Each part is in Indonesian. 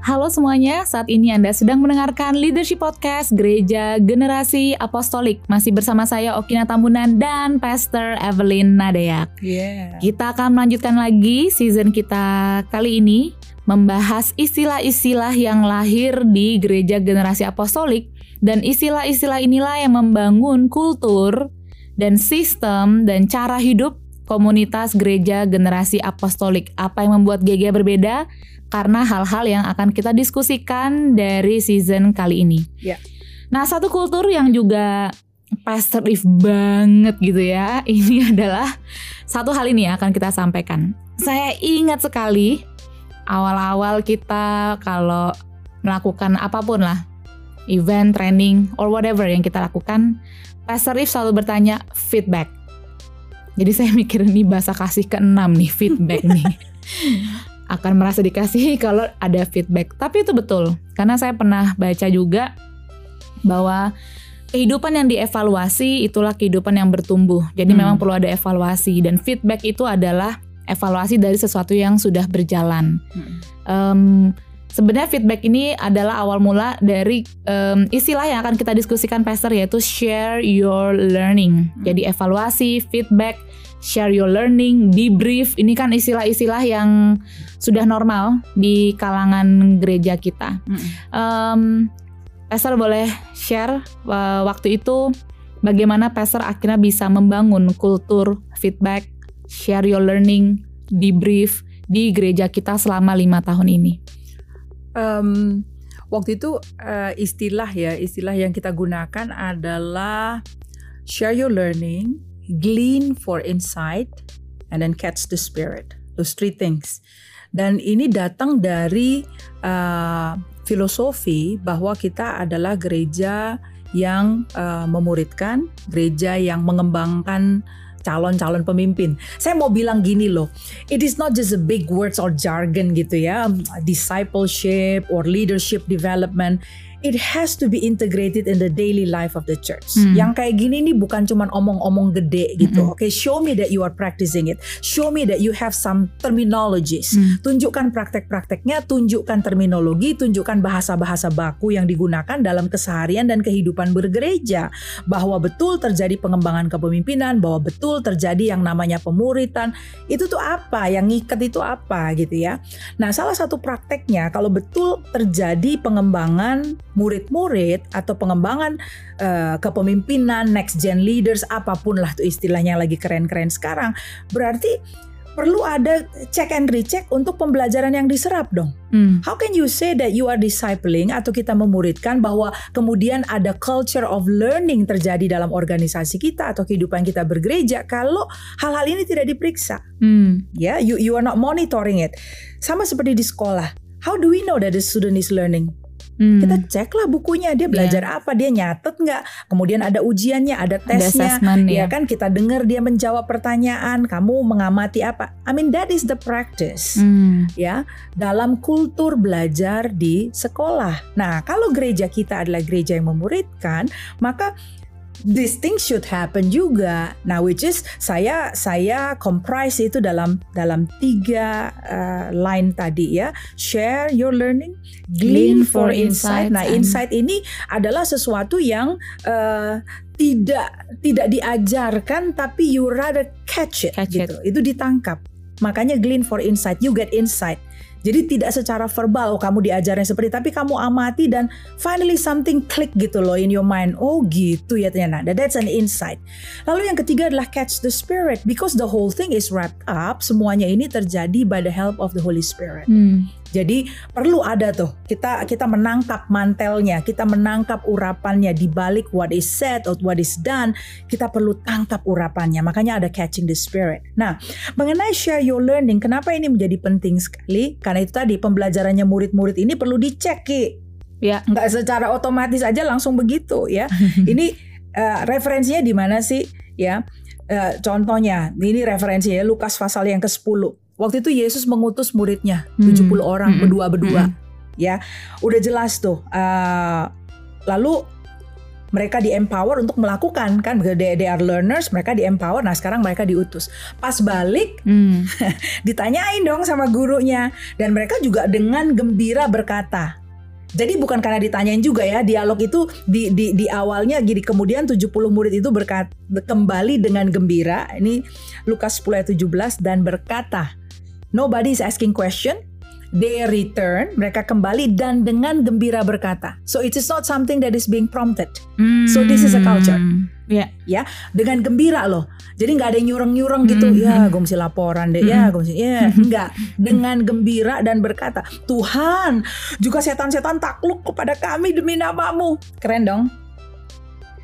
Halo semuanya, saat ini Anda sedang mendengarkan Leadership Podcast Gereja Generasi Apostolik. Masih bersama saya Okina Tambunan dan Pastor Evelyn Nadeak. Yeah. Kita akan melanjutkan lagi season kita kali ini membahas istilah-istilah yang lahir di Gereja Generasi Apostolik dan istilah-istilah inilah yang membangun kultur dan sistem dan cara hidup komunitas gereja generasi apostolik. Apa yang membuat GG berbeda? karena hal-hal yang akan kita diskusikan dari season kali ini. Ya. Nah, satu kultur yang juga pastoratif banget gitu ya. Ini adalah satu hal ini yang akan kita sampaikan. Saya ingat sekali awal-awal kita kalau melakukan apa pun lah, event, training, or whatever yang kita lakukan, Pastor If selalu bertanya feedback. Jadi saya mikir ini bahasa kasih keenam nih feedback nih. akan merasa dikasih kalau ada feedback. Tapi itu betul, karena saya pernah baca juga bahwa kehidupan yang dievaluasi itulah kehidupan yang bertumbuh. Jadi hmm. memang perlu ada evaluasi dan feedback itu adalah evaluasi dari sesuatu yang sudah berjalan. Hmm. Um, Sebenarnya feedback ini adalah awal mula dari um, istilah yang akan kita diskusikan Pastor yaitu share your learning. Hmm. Jadi evaluasi, feedback, share your learning, debrief. Ini kan istilah-istilah yang sudah normal di kalangan gereja kita. Hmm. Um, Pastor boleh share uh, waktu itu bagaimana Pastor akhirnya bisa membangun kultur feedback, share your learning, debrief di gereja kita selama lima tahun ini. Um, waktu itu uh, istilah ya, istilah yang kita gunakan adalah share your learning, glean for insight, and then catch the spirit. Those three things. Dan ini datang dari uh, filosofi bahwa kita adalah gereja yang uh, memuridkan, gereja yang mengembangkan calon-calon pemimpin. Saya mau bilang gini loh, it is not just a big words or jargon gitu ya, discipleship or leadership development it has to be integrated in the daily life of the church. Hmm. Yang kayak gini nih bukan cuma omong-omong gede gitu. Hmm. Oke, okay, show me that you are practicing it. Show me that you have some terminologies. Hmm. Tunjukkan praktek-prakteknya, tunjukkan terminologi, tunjukkan bahasa-bahasa baku yang digunakan dalam keseharian dan kehidupan bergereja. Bahwa betul terjadi pengembangan kepemimpinan, bahwa betul terjadi yang namanya pemuritan. Itu tuh apa? Yang ngikat itu apa gitu ya. Nah, salah satu prakteknya kalau betul terjadi pengembangan murid-murid atau pengembangan uh, kepemimpinan next gen leaders apa pun lah tuh istilahnya lagi keren-keren sekarang berarti perlu ada check and recheck untuk pembelajaran yang diserap dong. Hmm. How can you say that you are discipling atau kita memuridkan bahwa kemudian ada culture of learning terjadi dalam organisasi kita atau kehidupan kita bergereja kalau hal-hal ini tidak diperiksa? Hmm. Ya, yeah, you you are not monitoring it. Sama seperti di sekolah. How do we know that the student is learning? Hmm. Kita cek lah bukunya dia belajar yeah. apa, dia nyatet nggak, kemudian ada ujiannya, ada tesnya, ada ya. ya kan kita dengar dia menjawab pertanyaan, kamu mengamati apa. I mean that is the practice, hmm. ya dalam kultur belajar di sekolah. Nah kalau gereja kita adalah gereja yang memuridkan, maka this thing should happen juga. Nah, which is saya saya comprise itu dalam dalam tiga uh, line tadi ya. Share your learning, glean, for insight. Nah, insight ini adalah sesuatu yang uh, tidak tidak diajarkan tapi you rather catch it catch gitu. It. Itu ditangkap. Makanya glean for insight, you get insight. Jadi tidak secara verbal oh kamu diajarnya seperti tapi kamu amati dan finally something click gitu loh in your mind. Oh gitu ya ternyata. That's an insight. Lalu yang ketiga adalah catch the spirit because the whole thing is wrapped up. Semuanya ini terjadi by the help of the Holy Spirit. Hmm. Jadi perlu ada tuh kita kita menangkap mantelnya, kita menangkap urapannya di balik what is said or what is done, kita perlu tangkap urapannya. Makanya ada catching the spirit. Nah, mengenai share your learning, kenapa ini menjadi penting sekali? Karena itu tadi pembelajarannya murid-murid ini perlu dicek, Ki. Ya, nggak secara otomatis aja langsung begitu ya. ini uh, referensinya di mana sih? Ya. Uh, contohnya, ini referensinya Lukas pasal yang ke-10 Waktu itu Yesus mengutus muridnya hmm. 70 orang hmm. berdua-berdua. Hmm. Ya, udah jelas tuh. Uh, lalu mereka di empower untuk melakukan kan they, they are learners mereka di empower nah sekarang mereka diutus pas balik Hmm. ditanyain dong sama gurunya dan mereka juga dengan gembira berkata jadi bukan karena ditanyain juga ya dialog itu di di, di awalnya gini kemudian 70 murid itu berkata kembali dengan gembira ini Lukas 10 ayat 17 dan berkata nobody is asking question. They return. Mereka kembali dan dengan gembira berkata. So it is not something that is being prompted. So this is a culture. Ya. ya dengan gembira loh. Jadi nggak ada nyureng-nyureng gitu. Mhm. ya gue mesti laporan deh. Ya gue mesti ya enggak dengan gembira dan berkata Tuhan juga setan-setan takluk kepada kami demi namamu. Keren dong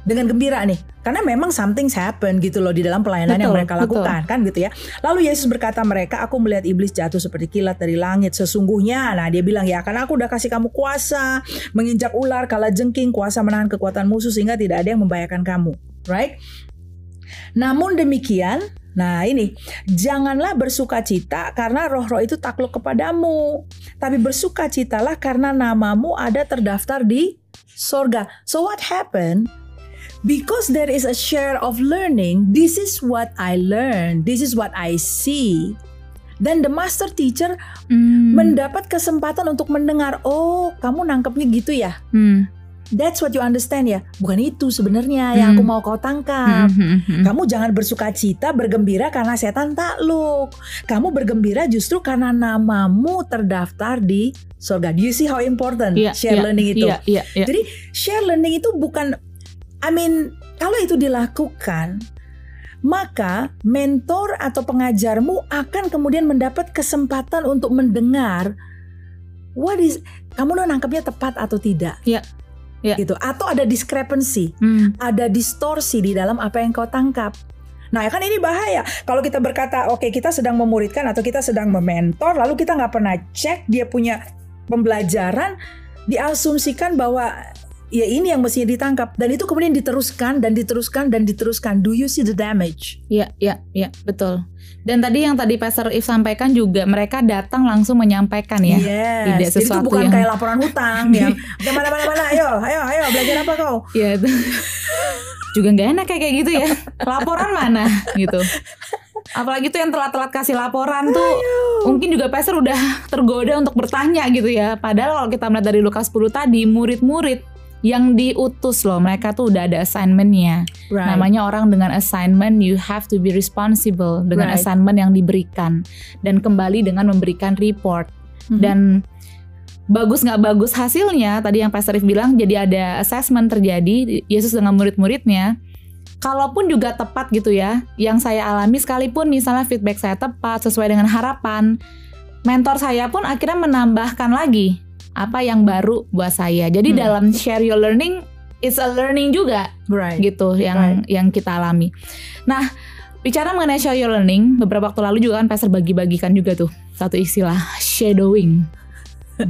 dengan gembira nih karena memang something's happen gitu loh di dalam pelayanan yang Betul, mereka betul. lakukan kan gitu ya lalu Yesus berkata mereka aku melihat iblis jatuh seperti kilat dari langit sesungguhnya nah dia bilang ya karena aku udah kasih kamu kuasa menginjak ular kala jengking kuasa menahan kekuatan musuh sehingga tidak ada yang membahayakan kamu right namun demikian Nah ini, janganlah bersuka cita karena roh-roh itu takluk kepadamu. Tapi bersuka citalah karena namamu ada terdaftar di sorga. So what happened? Because there is a share of learning, this is what I learned, this is what I see. Dan the master teacher Hmm. mendapat kesempatan untuk mendengar, oh kamu nangkepnya gitu ya. Hmm. That's what you understand ya. Bukan itu sebenarnya yang aku Hmm. mau kau tangkap. Hmm, hmm, hmm. Kamu jangan bersuka cita, bergembira karena setan takluk. Kamu bergembira justru karena namamu terdaftar di surga. Do you see how important Iya, share iya, learning itu? Iya, iya, iya. Jadi share learning itu bukan, I mean, kalau itu dilakukan, maka mentor atau pengajarmu akan kemudian mendapat kesempatan untuk mendengar what is kamu lo nangkepnya tepat atau tidak. Iya, iya. Gitu. Atau ada discrepancy Hmm. ada distorsi di dalam apa yang kau tangkap. Nah, ya kan ini bahaya. Kalau kita berkata, oke kita sedang memuridkan atau kita sedang mementor, lalu kita nggak pernah cek dia punya pembelajaran, diasumsikan bahwa ya ini yang mestinya ditangkap dan itu kemudian diteruskan dan diteruskan dan diteruskan. Do you see the damage? Iya, iya, iya, betul. Dan tadi yang tadi Pastor If sampaikan juga mereka datang langsung menyampaikan ya. Yes. Tidak Jadi itu sesuatu bukan yang- kayak laporan hutang yang "Oke, mana mana mana ayo ayo ayo belajar apa kau? Iya itu. juga nggak enak kayak gitu ya. Laporan mana gitu. Apalagi tuh yang telat-telat kasih laporan tuh mungkin juga pastor udah tergoda untuk bertanya gitu ya. Padahal kalau kita melihat dari Lukas 10 tadi murid-murid yang diutus loh mereka tuh udah ada assignmentnya. Right. Namanya orang dengan assignment you have to be responsible dengan Right. assignment yang diberikan dan kembali dengan memberikan report Mhm. dan bagus nggak bagus hasilnya tadi yang Pastor Rif bilang jadi ada assessment terjadi Yesus dengan murid-muridnya kalaupun juga tepat gitu ya yang saya alami sekalipun misalnya feedback saya tepat sesuai dengan harapan mentor saya pun akhirnya menambahkan lagi apa yang baru buat saya jadi Hmm. dalam share your learning it's a learning juga right. gitu yang yang kita alami. Nah, bicara mengenai show your learning, beberapa waktu lalu juga kan Pastor bagi-bagikan juga tuh satu istilah shadowing.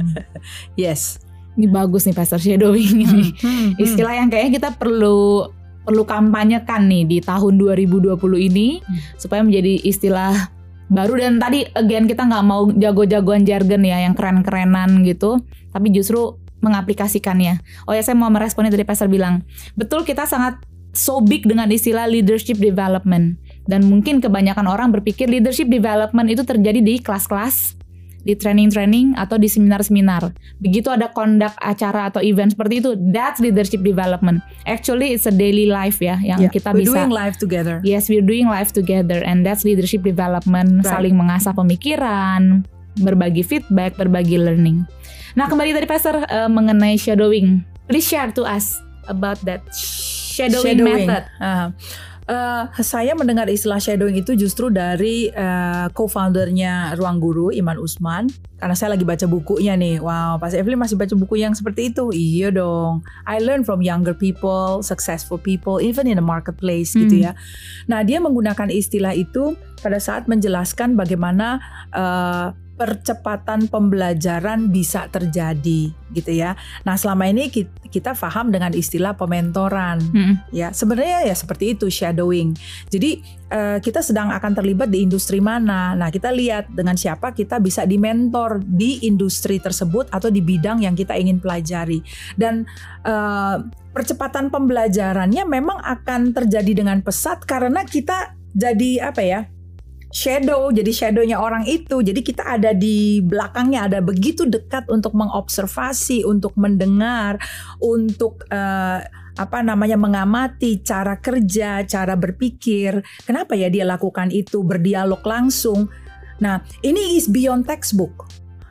Yes. Ini bagus nih Pastor shadowing ini. Hmm, hmm. Istilah yang kayaknya kita perlu perlu kampanyekan nih di tahun 2020 ini Hmm. supaya menjadi istilah baru dan tadi again kita nggak mau jago-jagoan jargon ya yang keren-kerenan gitu, tapi justru mengaplikasikannya. Oh ya saya mau meresponnya dari Pastor bilang, betul kita sangat so big dengan istilah leadership development dan mungkin kebanyakan orang berpikir leadership development itu terjadi di kelas-kelas di training-training atau di seminar-seminar. Begitu ada kondak acara atau event seperti itu, that's leadership development. Actually it's a daily life ya yang Yeah, kita we're bisa doing life together. Yes, we're doing life together and that's leadership development, Right. saling mengasah pemikiran, berbagi feedback, berbagi learning. Nah, kembali tadi Pastor eh, mengenai shadowing. Please share to us about that shadowing, method. Ah. Eh, saya mendengar istilah shadowing itu justru dari eh, co-foundernya Ruang Guru Iman Usman karena saya lagi baca bukunya nih. Wow, Pas Evelyn masih baca buku yang seperti itu. Iya dong. I learn from younger people, successful people, even in the marketplace gitu Hmm. ya. Nah, dia menggunakan istilah itu pada saat menjelaskan bagaimana eh, percepatan pembelajaran bisa terjadi gitu ya. Nah, selama ini kita, kita paham dengan istilah pementoran Mm-mm. ya. Sebenarnya ya seperti itu shadowing. Jadi eh, kita sedang akan terlibat di industri mana. Nah, kita lihat dengan siapa kita bisa dimentor di industri tersebut atau di bidang yang kita ingin pelajari. Dan eh, percepatan pembelajarannya memang akan terjadi dengan pesat karena kita jadi apa ya? Shadow jadi shadownya orang itu. Jadi kita ada di belakangnya ada begitu dekat untuk mengobservasi untuk mendengar untuk eh, apa namanya mengamati cara kerja cara berpikir. Kenapa ya dia lakukan itu berdialog langsung? Nah ini is beyond textbook.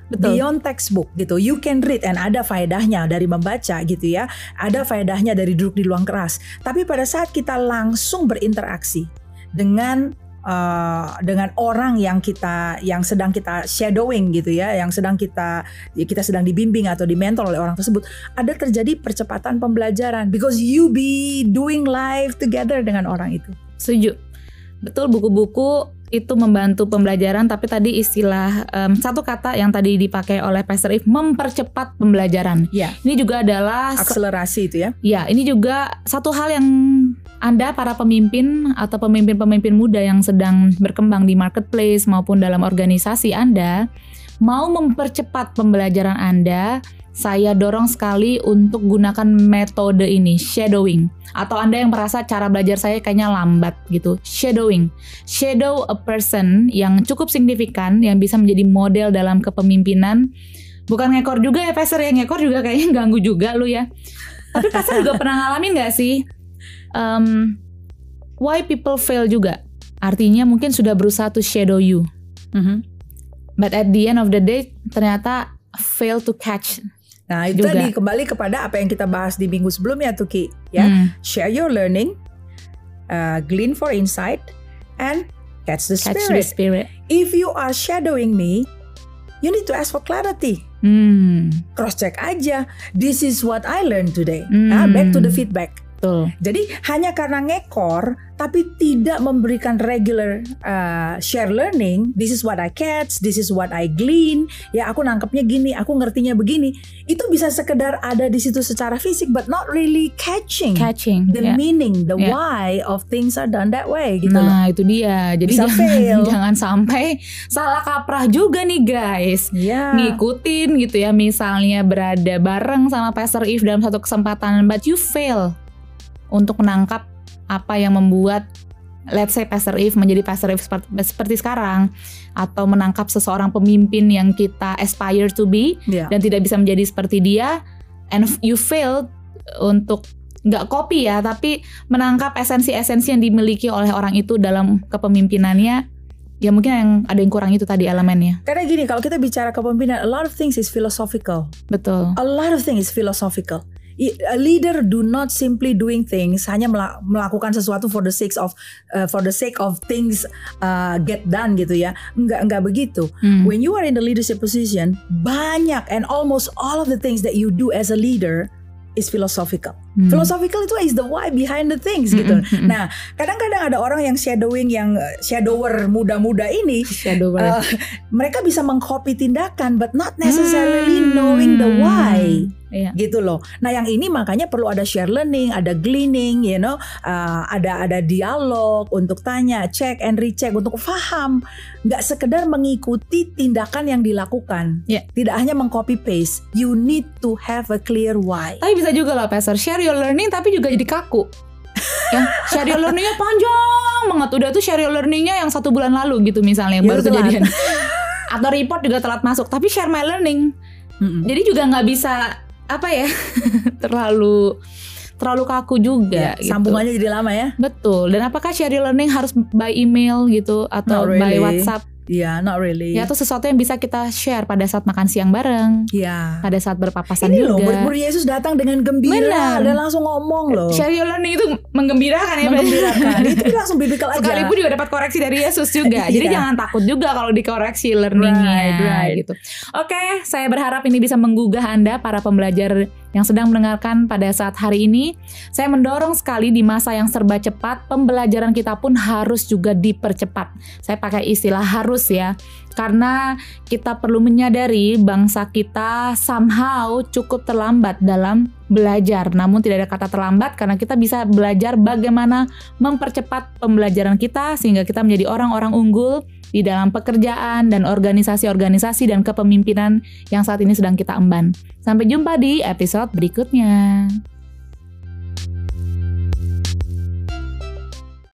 Betul. Beyond textbook gitu, you can read and ada faedahnya dari membaca gitu ya, ada faedahnya dari duduk di ruang keras. Tapi pada saat kita langsung berinteraksi dengan uh, dengan orang yang kita yang sedang kita shadowing gitu ya, yang sedang kita ya kita sedang dibimbing atau dimentor oleh orang tersebut, ada terjadi percepatan pembelajaran because you be doing life together dengan orang itu. Setuju. Betul buku-buku itu membantu pembelajaran tapi tadi istilah em, satu kata yang tadi dipakai oleh Pastor If mempercepat pembelajaran. Ya, Ini juga adalah akselerasi itu ya. ya ini juga satu hal yang Anda para pemimpin atau pemimpin-pemimpin muda yang sedang berkembang di marketplace maupun dalam organisasi Anda mau mempercepat pembelajaran Anda saya dorong sekali untuk gunakan metode ini, shadowing. Atau Anda yang merasa cara belajar saya kayaknya lambat gitu, shadowing. Shadow a person yang cukup signifikan, yang bisa menjadi model dalam kepemimpinan. Bukan ngekor juga ya, Pastor ya, ngekor juga kayaknya ganggu juga lu ya. Tapi Pastor juga pernah ngalamin gak sih? Um, why people fail juga? Artinya mungkin sudah berusaha to shadow you. Mhm. But at the end of the day, ternyata fail to catch. Nah itu Juga. tadi kembali kepada apa yang kita bahas di minggu sebelumnya tuh Ki ya. Hmm, Share your learning, uh, glean for insight, and catch the catch spirit. the spirit. If you are shadowing me, you need to ask for clarity. Hmm, Cross check aja. This is what I learned today. Hmm. Nah, back to the feedback. Betul. Jadi hanya karena ngekor tapi tidak memberikan regular uh, share learning, this is what I catch, this is what I glean, ya aku nangkepnya gini, aku ngertinya begini. Itu bisa sekedar ada di situ secara fisik but not really catching Catching. the ya. meaning, the Ya. why of things are done that way gitu loh. Nah itu dia. Jadi Bisa jangan, fail. jangan sampai salah kaprah juga nih guys. Ya. Ngikutin gitu ya. Misalnya berada bareng sama Pastor If dalam satu kesempatan, but you fail untuk menangkap apa yang membuat let's say Pastor If menjadi Pastor If seperti, seperti sekarang atau menangkap seseorang pemimpin yang kita aspire to be Ya. dan tidak bisa menjadi seperti dia and you fail untuk nggak copy ya tapi menangkap esensi-esensi yang dimiliki oleh orang itu dalam kepemimpinannya ya mungkin yang ada yang kurang itu tadi elemennya Karena gini, kalau kita bicara kepemimpinan, a lot of things is philosophical. betul A lot of things is philosophical. A leader do not simply doing things hanya mela- melakukan sesuatu for the sake of uh, for the sake of things uh, get done gitu ya. Enggak enggak begitu. Hmm. When you are in the leadership position, banyak and almost all of the things that you do as a leader is philosophical. Hmm. Philosophical itu is the why behind the things gitu. Mm-mm, mm-mm. Nah, kadang-kadang ada orang yang shadowing yang uh, shadower muda-muda ini shadow uh, mereka bisa mengcopy tindakan but not necessarily Hmm. knowing the why Iya. gitu loh. Nah yang ini makanya perlu ada share learning, ada gleaning, you know, uh, ada ada dialog untuk tanya, cek and recheck untuk paham, nggak sekedar mengikuti tindakan yang dilakukan. Iya. Tidak hanya mengcopy paste, you need to have a clear why. tapi bisa juga loh Pastor share your learning tapi juga jadi kaku ya share your learningnya panjang banget udah tuh share your learningnya yang satu bulan lalu gitu misalnya yang Ya, baru telat. kejadian atau report juga telat masuk tapi share my learning Mm-mm. jadi juga nggak bisa apa ya terlalu terlalu kaku juga Ya, gitu. sambungannya jadi lama ya? betul dan apakah share your learning harus by email gitu atau Not by really. WhatsApp Iya, not really. ya atau sesuatu yang bisa kita share pada saat makan siang bareng Iya. pada saat berpapasan Ini loh, juga murid-murid Yesus datang dengan gembira Benar. dan langsung ngomong loh. your learning itu menggembirakan ya Menggembirakan. itu langsung biblical aja. Sekalipun juga dapat koreksi dari Yesus juga. Jadi Iya. jangan takut juga kalau dikoreksi learningnya Right, right. gitu. Oke, saya berharap ini bisa menggugah Anda para pembelajar yang sedang mendengarkan pada saat hari ini. Saya mendorong sekali di masa yang serba cepat, pembelajaran kita pun harus juga dipercepat. Saya pakai istilah harus ya, karena kita perlu menyadari bangsa kita somehow cukup terlambat dalam belajar. Namun tidak ada kata terlambat karena kita bisa belajar bagaimana mempercepat pembelajaran kita sehingga kita menjadi orang-orang unggul di dalam pekerjaan dan organisasi-organisasi dan kepemimpinan yang saat ini sedang kita emban. Sampai jumpa di episode berikutnya.